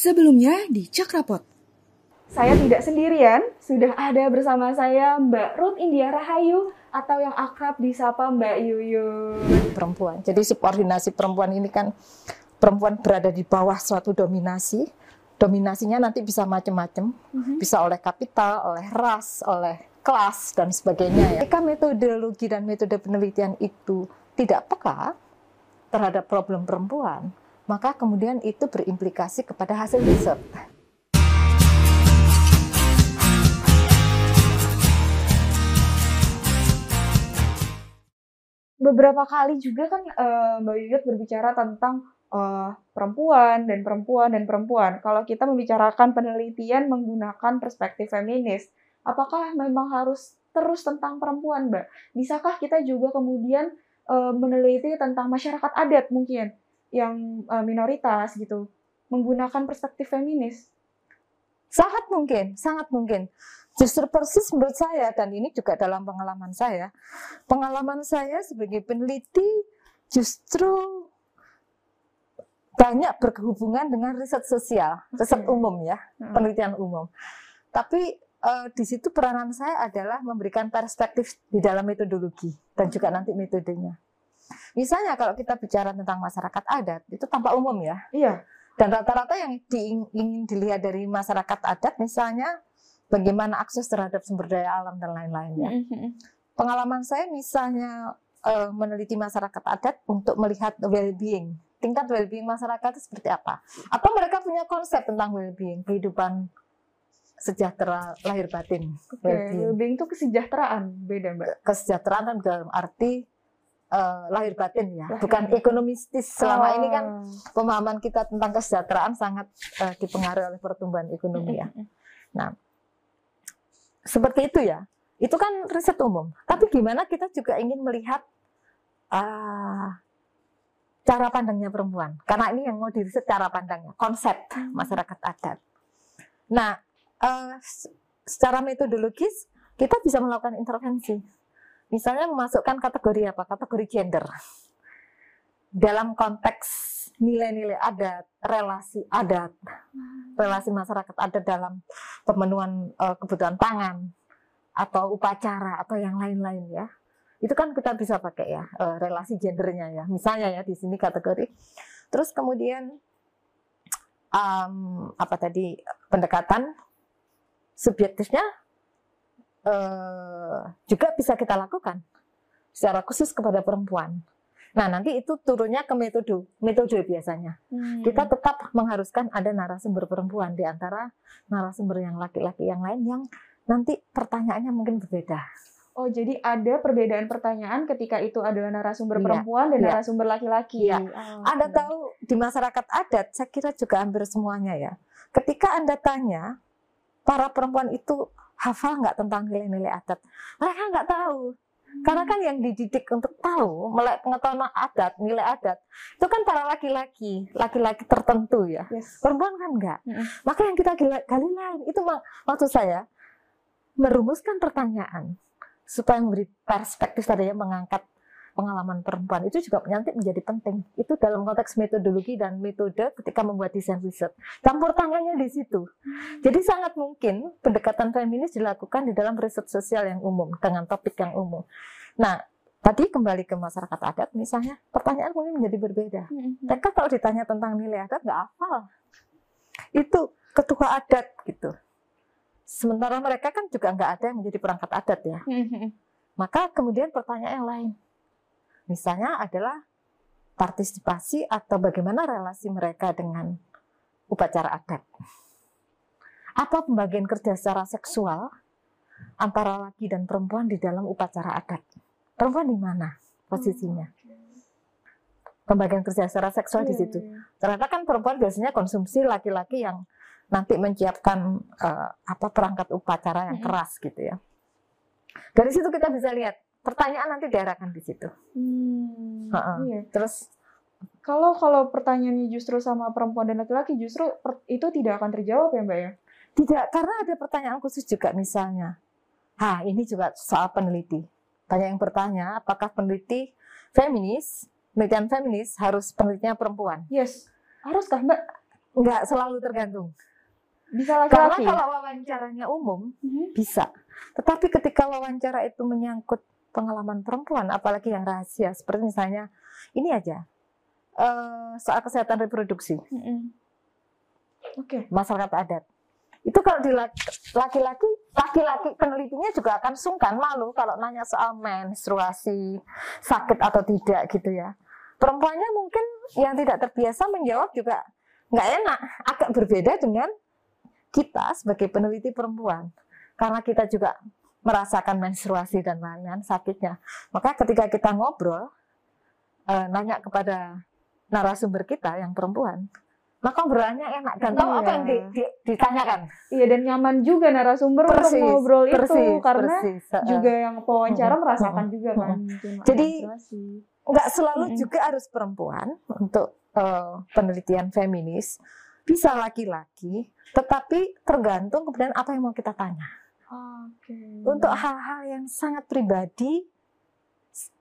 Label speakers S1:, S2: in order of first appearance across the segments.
S1: Sebelumnya di Cakrapot.
S2: Saya tidak sendirian, sudah ada bersama saya Mbak Ruth India Rahayu atau yang akrab disapa Mbak Yuyun.
S3: Perempuan. Jadi subordinasi perempuan ini kan perempuan berada di bawah suatu dominasi. Dominasinya nanti bisa macam-macam, mm-hmm. bisa oleh kapital, oleh ras, oleh kelas dan sebagainya ya. Jika metodologi dan metode penelitian itu tidak peka terhadap problem perempuan, maka kemudian itu berimplikasi kepada hasil riset.
S2: Beberapa kali juga kan uh, Mbak Yuyut berbicara tentang uh, perempuan dan perempuan dan perempuan. Kalau kita membicarakan penelitian menggunakan perspektif feminis, apakah memang harus terus tentang perempuan, Mbak? Bisakah kita juga kemudian uh, meneliti tentang masyarakat adat mungkin? Yang uh, minoritas gitu menggunakan perspektif feminis?
S3: Sangat mungkin, sangat mungkin. Justru persis menurut saya dan ini juga dalam pengalaman saya. Pengalaman saya sebagai peneliti justru banyak berhubungan dengan riset sosial, riset umum ya, hmm. penelitian umum. Tapi uh, di situ peranan saya adalah memberikan perspektif di dalam metodologi dan juga nanti metodenya. Misalnya kalau kita bicara tentang masyarakat adat, itu tampak umum ya.
S2: Iya.
S3: Dan rata-rata yang ingin dilihat dari masyarakat adat, misalnya bagaimana akses terhadap sumber daya alam dan lain-lain ya. Mm-hmm. Pengalaman saya misalnya uh, meneliti masyarakat adat untuk melihat well-being, tingkat well-being masyarakat itu seperti apa. Atau mereka punya konsep tentang well-being, kehidupan sejahtera lahir batin.
S2: Okay. Well-being. well-being itu kesejahteraan, beda mbak.
S3: Kesejahteraan kan dalam arti uh, lahir batin ya, bukan ekonomistis. Selama oh. ini kan oh. pemahaman kita tentang kesejahteraan sangat uh, dipengaruhi oleh pertumbuhan ekonomi ya. Nah, seperti itu ya. Itu kan riset umum. Tapi gimana kita juga ingin melihat uh, cara pandangnya perempuan. Karena ini yang mau diriset cara pandangnya, konsep masyarakat adat. Nah, uh, secara metodologis kita bisa melakukan intervensi Misalnya memasukkan kategori apa? Kategori gender. Dalam konteks nilai-nilai adat, relasi adat, relasi masyarakat adat dalam pemenuhan uh, kebutuhan pangan atau upacara atau yang lain-lain ya. Itu kan kita bisa pakai ya uh, relasi gendernya ya. Misalnya ya di sini kategori. Terus kemudian um, apa tadi pendekatan subjektifnya uh, juga bisa kita lakukan secara khusus kepada perempuan. Nah, nanti itu turunnya ke metode, metode biasanya. Hmm. Kita tetap mengharuskan ada narasumber perempuan di antara narasumber yang laki-laki yang lain yang nanti pertanyaannya mungkin berbeda.
S2: Oh, jadi ada perbedaan pertanyaan ketika itu adalah narasumber iya, perempuan dan iya. narasumber laki-laki.
S3: Iya. Oh, Anda tahu di masyarakat adat, saya kira juga hampir semuanya ya. Ketika Anda tanya, para perempuan itu hafal nggak tentang nilai-nilai adat? Mereka nggak tahu. Karena kan yang dididik untuk tahu melek pengetahuan adat, nilai adat, itu kan para laki-laki, laki-laki tertentu ya. Yes. Perempuan kan enggak. Mm -hmm. Maka yang kita gali lain, itu maksud saya merumuskan pertanyaan supaya memberi perspektif tadi ya mengangkat pengalaman perempuan itu juga nanti menjadi penting. Itu dalam konteks metodologi dan metode ketika membuat desain riset. Campur tangannya di situ. Jadi sangat mungkin pendekatan feminis dilakukan di dalam riset sosial yang umum dengan topik yang umum. Nah, tadi kembali ke masyarakat adat misalnya, pertanyaan mungkin menjadi berbeda. Mm-hmm. Mereka kalau ditanya tentang nilai adat nggak hafal. Itu ketua adat gitu. Sementara mereka kan juga nggak ada yang menjadi perangkat adat ya. Mm-hmm. Maka kemudian pertanyaan yang lain, Misalnya adalah partisipasi atau bagaimana relasi mereka dengan upacara adat. Apa pembagian kerja secara seksual antara laki dan perempuan di dalam upacara adat? Perempuan di mana posisinya? Pembagian kerja secara seksual di situ. Iya, iya. Ternyata kan perempuan biasanya konsumsi laki-laki yang nanti menyiapkan uh, apa perangkat upacara yang keras gitu ya. Dari situ kita bisa lihat pertanyaan nanti diarahkan di situ. Hmm,
S2: uh -uh. Iya. Terus kalau kalau pertanyaannya justru sama perempuan dan laki-laki justru per, itu tidak akan terjawab ya mbak ya?
S3: Tidak, karena ada pertanyaan khusus juga misalnya. Ah ini juga soal peneliti. Banyak yang bertanya, apakah peneliti feminis, penelitian feminis harus penelitinya perempuan?
S2: Yes, haruskah mbak?
S3: nggak selalu tergantung.
S2: Bisa
S3: Karena
S2: laki-laki.
S3: kalau wawancaranya umum
S2: Mhm.
S3: bisa, tetapi ketika wawancara itu menyangkut pengalaman perempuan, apalagi yang rahasia, seperti misalnya ini aja eh, soal kesehatan reproduksi
S2: Mhm. Oke.
S3: masyarakat adat. Itu kalau di laki- laki-laki, laki-laki penelitinya juga akan sungkan malu kalau nanya soal menstruasi, sakit atau tidak gitu ya. Perempuannya mungkin yang tidak terbiasa menjawab juga nggak enak, agak berbeda dengan kita sebagai peneliti perempuan. Karena kita juga merasakan menstruasi dan lain-lain sakitnya. Maka ketika kita ngobrol, eh, nanya kepada narasumber kita yang perempuan, maka obrolannya enak dan tahu apa yang di- di- ditanyakan.
S2: Iya dan nyaman juga narasumber
S3: Persis,
S2: untuk ngobrol itu
S3: persis,
S2: karena
S3: persis. Heeh.
S2: juga yang pewawancara
S3: Mm-mm,
S2: merasakan
S3: mm-mm,
S2: juga kan.
S3: Jadi- nggak selalu juga harus perempuan untuk eh, penelitian feminis bisa laki-laki tetapi tergantung kemudian apa yang mau kita tanya
S2: Oke.
S3: untuk hal-hal yang sangat pribadi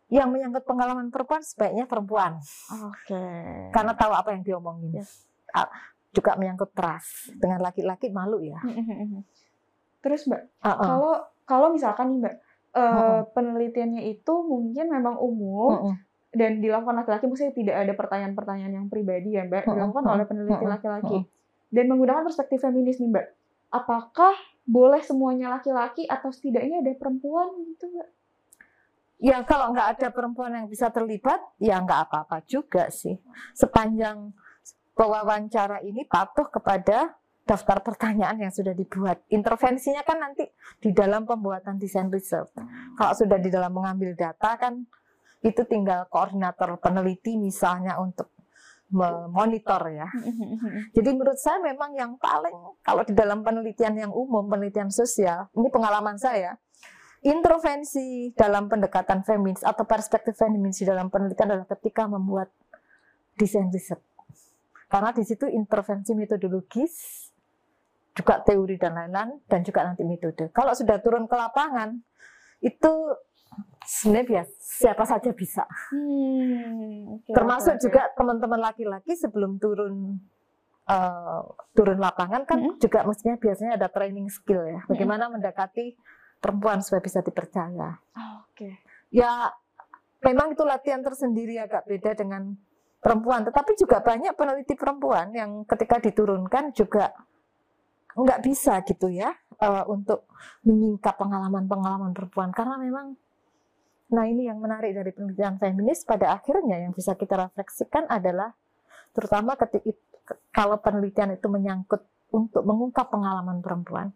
S3: yang menyangkut pengalaman perempuan sebaiknya perempuan
S2: Oke.
S3: karena tahu apa yang diomongin
S2: Yes.
S3: Ah, juga menyangkut trust dengan laki-laki malu ya
S2: Terus Mbak,
S3: Heeh.
S2: kalau kalau misalkan nih Mbak, eh,
S3: Mm-mm.
S2: penelitiannya itu mungkin memang umum
S3: Mm-mm.
S2: dan dilakukan laki-laki, maksudnya tidak ada pertanyaan-pertanyaan yang pribadi ya Mbak, dilakukan
S3: mm-mm,
S2: oleh peneliti laki-laki.
S3: mm-mm.
S2: Dan menggunakan perspektif feminis nih Mbak, apakah boleh semuanya laki-laki atau setidaknya ada perempuan gitu Mbak?
S3: Ya kalau nggak ada perempuan yang bisa terlibat, ya nggak apa-apa juga sih. Sepanjang pewawancara ini patuh kepada daftar pertanyaan yang sudah dibuat. Intervensinya kan nanti di dalam pembuatan desain research. Kalau sudah di dalam mengambil data kan itu tinggal koordinator peneliti misalnya untuk memonitor ya. Jadi menurut saya memang yang paling kalau di dalam penelitian yang umum, penelitian sosial, ini pengalaman saya, intervensi dalam pendekatan feminis atau perspektif feminis dalam penelitian adalah ketika membuat desain riset. Karena di situ intervensi metodologis, juga teori dan lain-lain, dan juga nanti metode. Kalau sudah turun ke lapangan, itu sebenarnya biasa, siapa saja bisa.
S2: Hmm,
S3: Termasuk
S2: oke.
S3: juga teman-teman laki-laki sebelum turun eh, turun lapangan kan
S2: Mm-mm.
S3: juga mestinya biasanya ada training skill ya. Bagaimana mendekati perempuan supaya bisa dipercaya.
S2: Oh, Oke.
S3: Ya memang itu latihan tersendiri agak beda dengan perempuan, tetapi juga banyak peneliti perempuan yang ketika diturunkan juga nggak bisa gitu ya eh, untuk menyingkap pengalaman-pengalaman perempuan karena memang nah ini yang menarik dari penelitian feminis pada akhirnya yang bisa kita refleksikan adalah terutama ketika kalau penelitian itu menyangkut untuk mengungkap pengalaman perempuan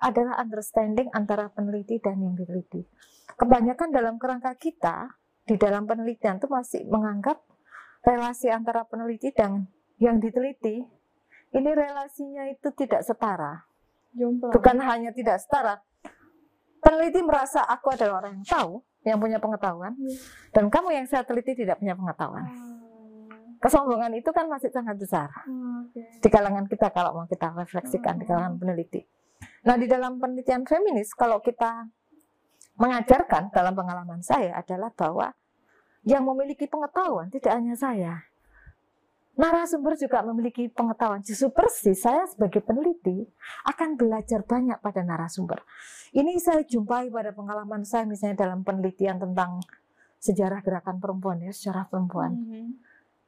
S3: adalah understanding antara peneliti dan yang diteliti. Kebanyakan dalam kerangka kita di dalam penelitian itu masih menganggap relasi antara peneliti dan yang diteliti ini relasinya itu tidak setara. Bukan hanya tidak setara. Peneliti merasa aku adalah orang yang tahu, yang punya pengetahuan,
S2: Iya.
S3: dan kamu yang saya teliti tidak punya pengetahuan.
S2: Ah,
S3: Kesombongan itu kan masih sangat besar
S2: Oke.
S3: di kalangan kita kalau mau kita refleksikan di kalangan peneliti. Nah, di dalam penelitian feminis kalau kita mengajarkan dalam pengalaman saya adalah bahwa yang memiliki pengetahuan tidak hanya saya. Narasumber juga memiliki pengetahuan. Justru persis saya sebagai peneliti akan belajar banyak pada narasumber. Ini saya jumpai pada pengalaman saya misalnya dalam penelitian tentang sejarah gerakan perempuan ya, sejarah perempuan
S2: Mhm.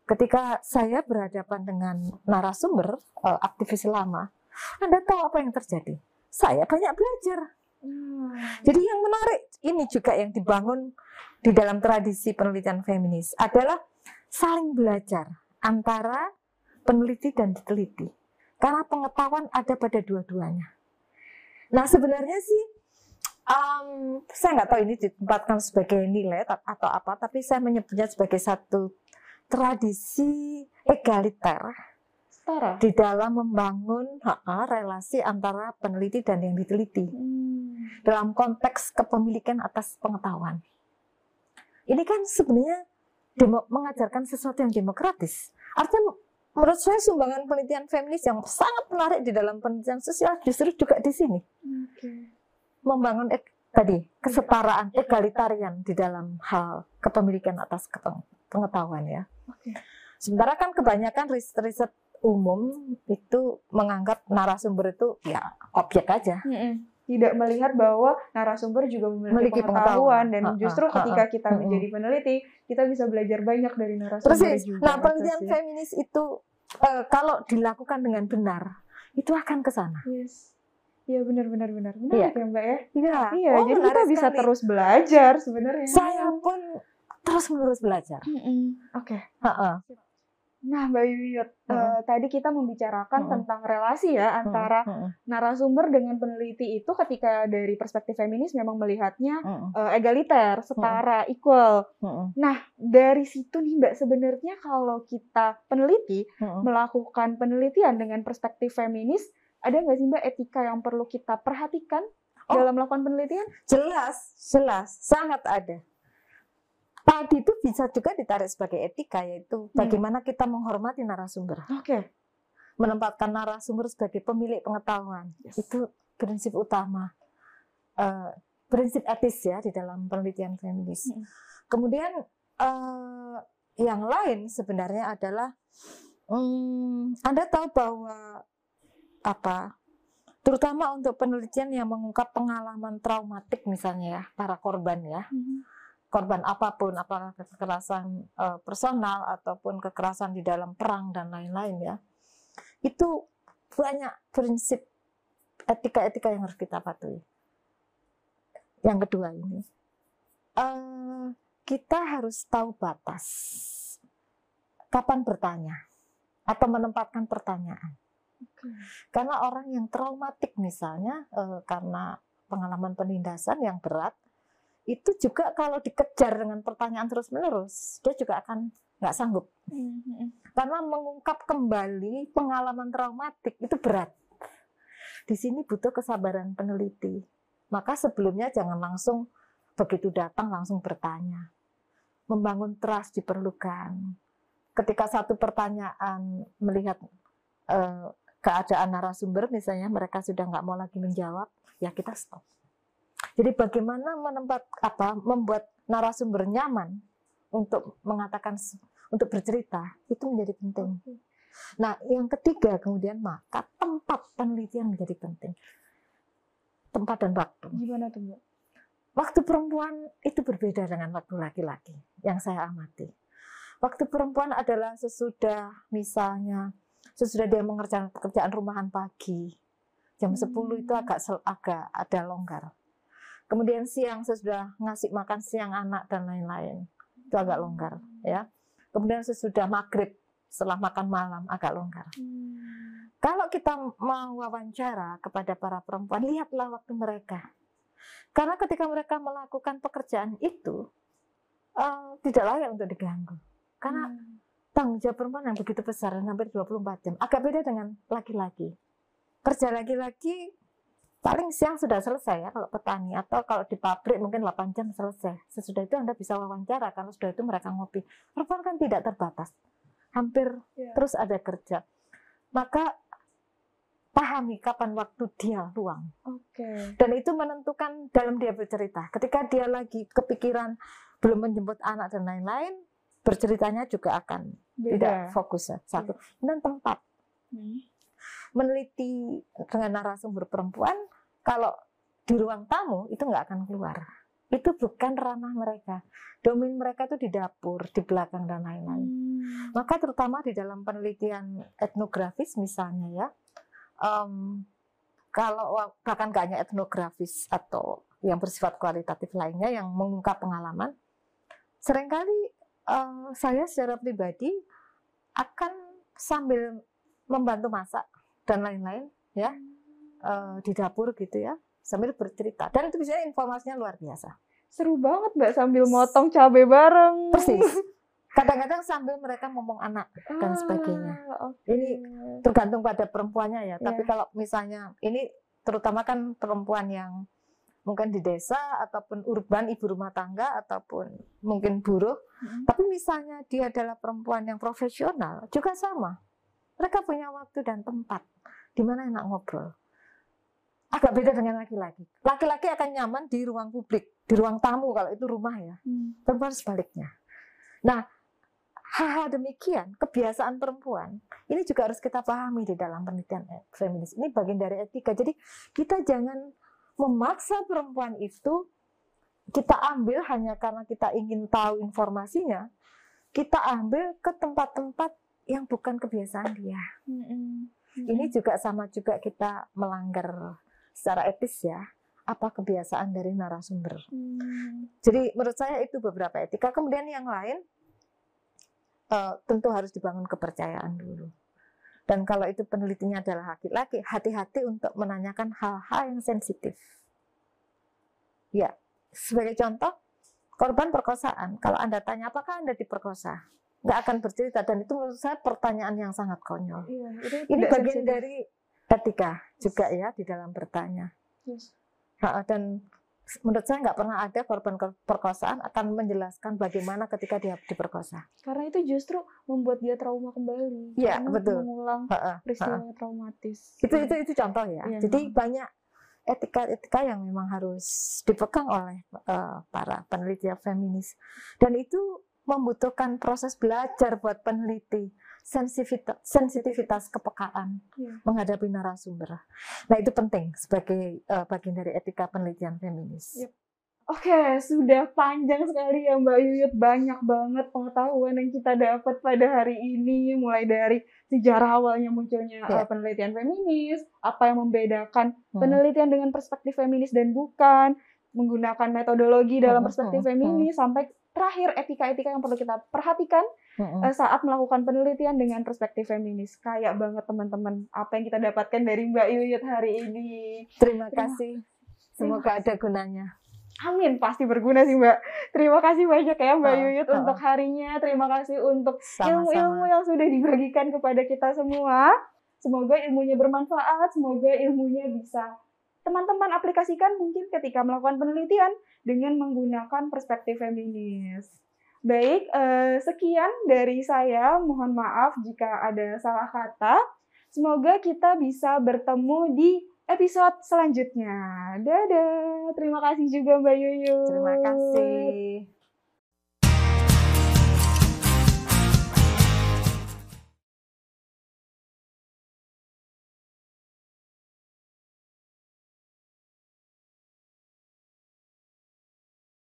S3: ketika saya berhadapan dengan narasumber eh, aktivis lama, Anda tahu apa yang terjadi? Saya banyak belajar.
S2: Hmm.
S3: Jadi yang menarik ini juga yang dibangun di dalam tradisi penelitian feminis adalah saling belajar antara peneliti dan diteliti. Karena pengetahuan ada pada dua-duanya. Nah sebenarnya sih em, saya nggak tahu ini ditempatkan sebagai nilai ta- atau apa, tapi saya menyebutnya sebagai satu tradisi egaliter
S2: Setara.
S3: di dalam membangun ha-ha, relasi antara peneliti dan yang diteliti
S2: Hmm.
S3: dalam konteks kepemilikan atas pengetahuan. Ini kan sebenarnya demo- mengajarkan sesuatu yang demokratis. Artinya menurut saya sumbangan penelitian feminis yang sangat menarik di dalam penelitian sosial justru juga di sini
S2: Oke.
S3: membangun ek- tadi kesetaraan egalitarian di dalam hal kepemilikan atas pengetahuan ya.
S2: Oke.
S3: Sementara kan kebanyakan riset-riset umum itu menganggap narasumber itu ya objek aja.
S2: Mm-mm. Tidak melihat bahwa narasumber juga memiliki,
S3: Memiliki
S2: pengetahuan,
S3: pengetahuan.
S2: dan
S3: Ha-ha,
S2: justru
S3: ha-ha.
S2: ketika kita
S3: Mm-mm.
S2: menjadi peneliti, kita bisa belajar banyak dari narasumber
S3: Persis.
S2: juga.
S3: Nah,
S2: Itu
S3: penelitian
S2: sih.
S3: feminis itu eh, kalau dilakukan dengan benar, itu akan ke sana.
S2: Yes. Iya benar benar benar. Menarik ya Mbak ya.
S3: Iya.
S2: Iya,
S3: Oh,
S2: jadi kita bisa
S3: sekali.
S2: terus belajar sebenarnya.
S3: Saya pun terus menerus belajar.
S2: Mm-mm. Oke.
S3: Ha-ha.
S2: Nah, Mbak Yuyut, eh,
S3: Mm-mm.
S2: tadi kita membicarakan
S3: Mm-mm.
S2: tentang relasi ya antara
S3: Mm-mm.
S2: narasumber dengan peneliti itu ketika dari perspektif feminis memang melihatnya
S3: Mm-mm.
S2: eh, egaliter, setara, equal.
S3: Mm-mm.
S2: Dari situ nih Mbak, sebenarnya kalau kita peneliti
S3: Mm-mm.
S2: melakukan penelitian dengan perspektif feminis, ada nggak sih Mbak etika yang perlu kita perhatikan
S3: Oh.
S2: dalam melakukan penelitian?
S3: Jelas, jelas, sangat ada. Tadi itu bisa juga ditarik sebagai etika, yaitu bagaimana kita menghormati narasumber,
S2: Oke.
S3: menempatkan narasumber sebagai pemilik pengetahuan.
S2: Yes.
S3: Itu prinsip utama, Eh, prinsip etis ya di dalam penelitian feminis.
S2: Mm.
S3: Kemudian eh, yang lain sebenarnya adalah, hmm, Anda tahu bahwa apa? Terutama untuk penelitian yang mengungkap pengalaman traumatik misalnya ya para korban ya korban apa pun, apakah kekerasan eh, personal ataupun kekerasan di dalam perang dan lain-lain ya, itu banyak prinsip etika-etika yang harus kita patuhi. Yang kedua ini, eh, kita harus tahu batas kapan bertanya atau menempatkan pertanyaan. Karena orang yang traumatik misalnya eh, karena pengalaman penindasan yang berat, itu juga kalau dikejar dengan pertanyaan terus-menerus, dia juga akan nggak sanggup. Karena mengungkap kembali pengalaman traumatik itu berat. Di sini butuh kesabaran peneliti. Maka sebelumnya jangan langsung begitu datang langsung bertanya. Membangun trust diperlukan. Ketika satu pertanyaan melihat eh, keadaan narasumber, misalnya mereka sudah nggak mau lagi menjawab, ya kita stop. Jadi bagaimana menempat apa membuat narasumber nyaman untuk mengatakan untuk bercerita itu menjadi penting. Nah, yang ketiga kemudian maka tempat penelitian menjadi penting. Tempat dan waktu.
S2: Gimana tuh Mbak?
S3: Waktu perempuan itu berbeda dengan waktu laki-laki yang saya amati. Waktu perempuan adalah sesudah misalnya sesudah dia mengerjakan pekerjaan rumahan pagi. Jam 10 itu agak agak ada longgar. Kemudian siang sesudah ngasih makan siang anak dan lain-lain. Itu agak longgar ya. Kemudian sesudah maghrib setelah makan malam agak longgar. Kalau kita mau wawancara kepada para perempuan, lihatlah waktu mereka. Karena ketika mereka melakukan pekerjaan itu, eh, tidak layak untuk diganggu. Karena tanggung jawab perempuan yang begitu besar hampir 24 jam. Agak beda dengan laki-laki. Kerja laki-laki paling siang sudah selesai ya kalau petani atau kalau di pabrik mungkin 8 jam selesai. Sesudah itu Anda bisa wawancara karena sudah itu mereka ngopi. Perempuan kan tidak terbatas. Hampir
S2: Iya.
S3: terus ada kerja. Maka pahami kapan waktu dia luang
S2: Oke.
S3: dan itu menentukan dalam dia bercerita. Ketika dia lagi kepikiran belum menjemput anak dan lain-lain, berceritanya juga akan tidak
S2: Beda.
S3: fokus ya. Satu. Dan tempat
S2: Hmm.
S3: Meneliti dengan narasumber perempuan, kalau di ruang tamu itu nggak akan keluar. Itu bukan ranah mereka. Domain mereka itu di dapur, di belakang dan lain-lain.
S2: Hmm.
S3: Maka terutama di dalam penelitian etnografis misalnya ya, em, kalau bahkan gak hanya etnografis atau yang bersifat kualitatif lainnya yang mengungkap pengalaman, sering kali eh, saya secara pribadi akan sambil membantu masak dan lain-lain ya eh, di dapur gitu ya sambil bercerita dan itu biasanya informasinya luar biasa
S2: Seru banget Mbak sambil motong cabai bareng.
S3: persis kadang-kadang sambil mereka ngomong anak dan sebagainya.
S2: Ah, oke.
S3: Ini tergantung pada perempuannya ya. Tapi
S2: Iya.
S3: kalau misalnya ini terutama kan perempuan yang mungkin di desa ataupun urban ibu rumah tangga ataupun mungkin buruh.
S2: Hmm.
S3: Tapi misalnya dia adalah perempuan yang profesional juga sama. Mereka punya waktu dan tempat di mana enak ngobrol. Agak beda dengan laki-laki. Laki-laki akan nyaman di ruang publik, di ruang tamu kalau itu rumah ya
S2: Hmm.
S3: perempuan sebaliknya. Nah, hal-hal demikian, kebiasaan perempuan, ini juga harus kita pahami di dalam penelitian feminis. Ini bagian dari etika. Jadi kita jangan memaksa perempuan itu kita ambil hanya karena kita ingin tahu informasinya, kita ambil ke tempat-tempat yang bukan kebiasaan dia. Ini juga sama juga kita melanggar secara etis ya apa kebiasaan dari narasumber. Hmm. Jadi menurut saya itu beberapa etika. Kemudian yang lain uh, tentu harus dibangun kepercayaan dulu. Dan kalau itu penelitinya adalah laki-laki, hati-hati untuk menanyakan hal-hal yang sensitif. Ya, sebagai contoh, korban perkosaan. Kalau Anda tanya, apakah Anda diperkosa? Nggak akan bercerita. Dan itu menurut saya pertanyaan yang sangat konyol. Iya, itu Ini bagian sensitif. dari etika juga ya di dalam bertanya. Yes dan menurut saya nggak pernah ada korban perkosaan akan menjelaskan bagaimana ketika dia diperkosa.
S2: Karena itu justru membuat dia trauma kembali.
S3: Iya betul.
S2: Mengulang peristiwa ha -ha. traumatis.
S3: Itu itu itu contoh ya. ya. Jadi banyak etika-etika yang memang harus dipegang oleh uh, para peneliti feminis dan itu membutuhkan proses belajar buat peneliti sensitivitas, sensitivitas kepekaan ya. menghadapi narasumber. Nah itu penting sebagai uh, bagian dari etika penelitian feminis. Yep.
S2: Oke, sudah panjang sekali ya Mbak Yuyut. Banyak banget pengetahuan yang kita dapat pada hari ini. Mulai dari sejarah awalnya munculnya yeah. penelitian feminis, apa yang membedakan hmm. penelitian dengan perspektif feminis dan bukan, menggunakan metodologi dalam hmm, perspektif hmm. feminis, hmm. sampai terakhir etika-etika yang perlu kita perhatikan uh, saat melakukan penelitian dengan perspektif feminis. Kayak banget teman-teman apa yang kita dapatkan dari Mbak Yuyut hari ini.
S3: Terima, kasih. Semoga ada gunanya.
S2: Amin, pasti berguna sih Mbak. Terima kasih banyak ya Mbak oh, Yuyut oh. untuk harinya. Terima kasih untuk ilmu-ilmu yang sudah dibagikan kepada kita semua. Semoga ilmunya bermanfaat, semoga ilmunya bisa teman-teman aplikasikan mungkin ketika melakukan penelitian dengan menggunakan perspektif feminis. Baik, eh, sekian dari saya. Mohon maaf jika ada salah kata. Semoga kita bisa bertemu di episode selanjutnya. Dadah. Terima kasih juga Mbak Yuyu.
S3: Terima kasih.